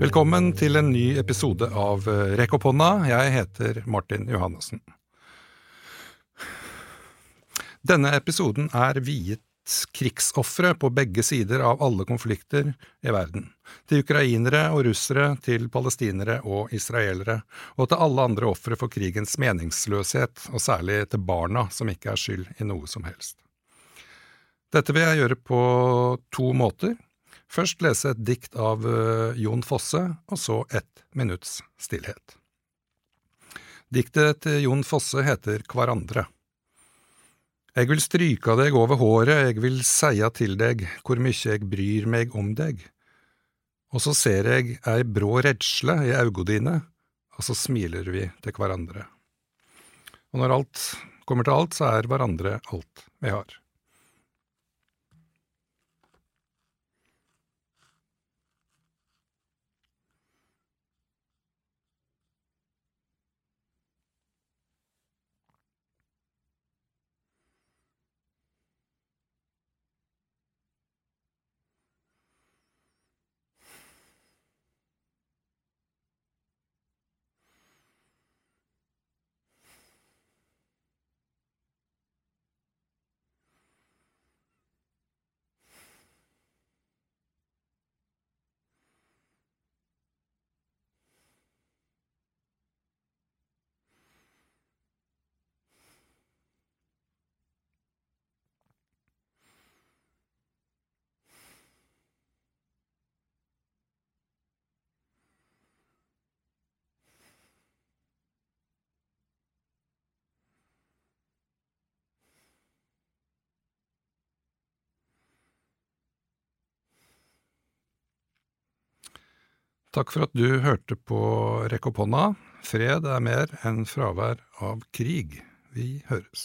Velkommen til en ny episode av eh, Rekk. Jeg heter Martin Johannessen. Denne episoden er viet krigsofre på begge sider av alle konflikter i verden. Til ukrainere og russere, til palestinere og israelere, og til alle andre ofre for krigens meningsløshet, og særlig til barna som ikke er skyld i noe som helst. Dette vil jeg gjøre på to måter. Først lese et dikt av uh, Jon Fosse, og så ett minutts stillhet. Diktet til Jon Fosse heter Kvarandre. Eg vil stryka deg over håret, eg vil seia til deg hvor mykje eg bryr meg om deg. Og så ser eg ei brå redsle i auga dine, og så smiler vi til hverandre. Og når alt kommer til alt, så er hverandre alt vi har. Takk for at du hørte på Rekk opp hånda. Fred er mer enn fravær av krig. Vi høres.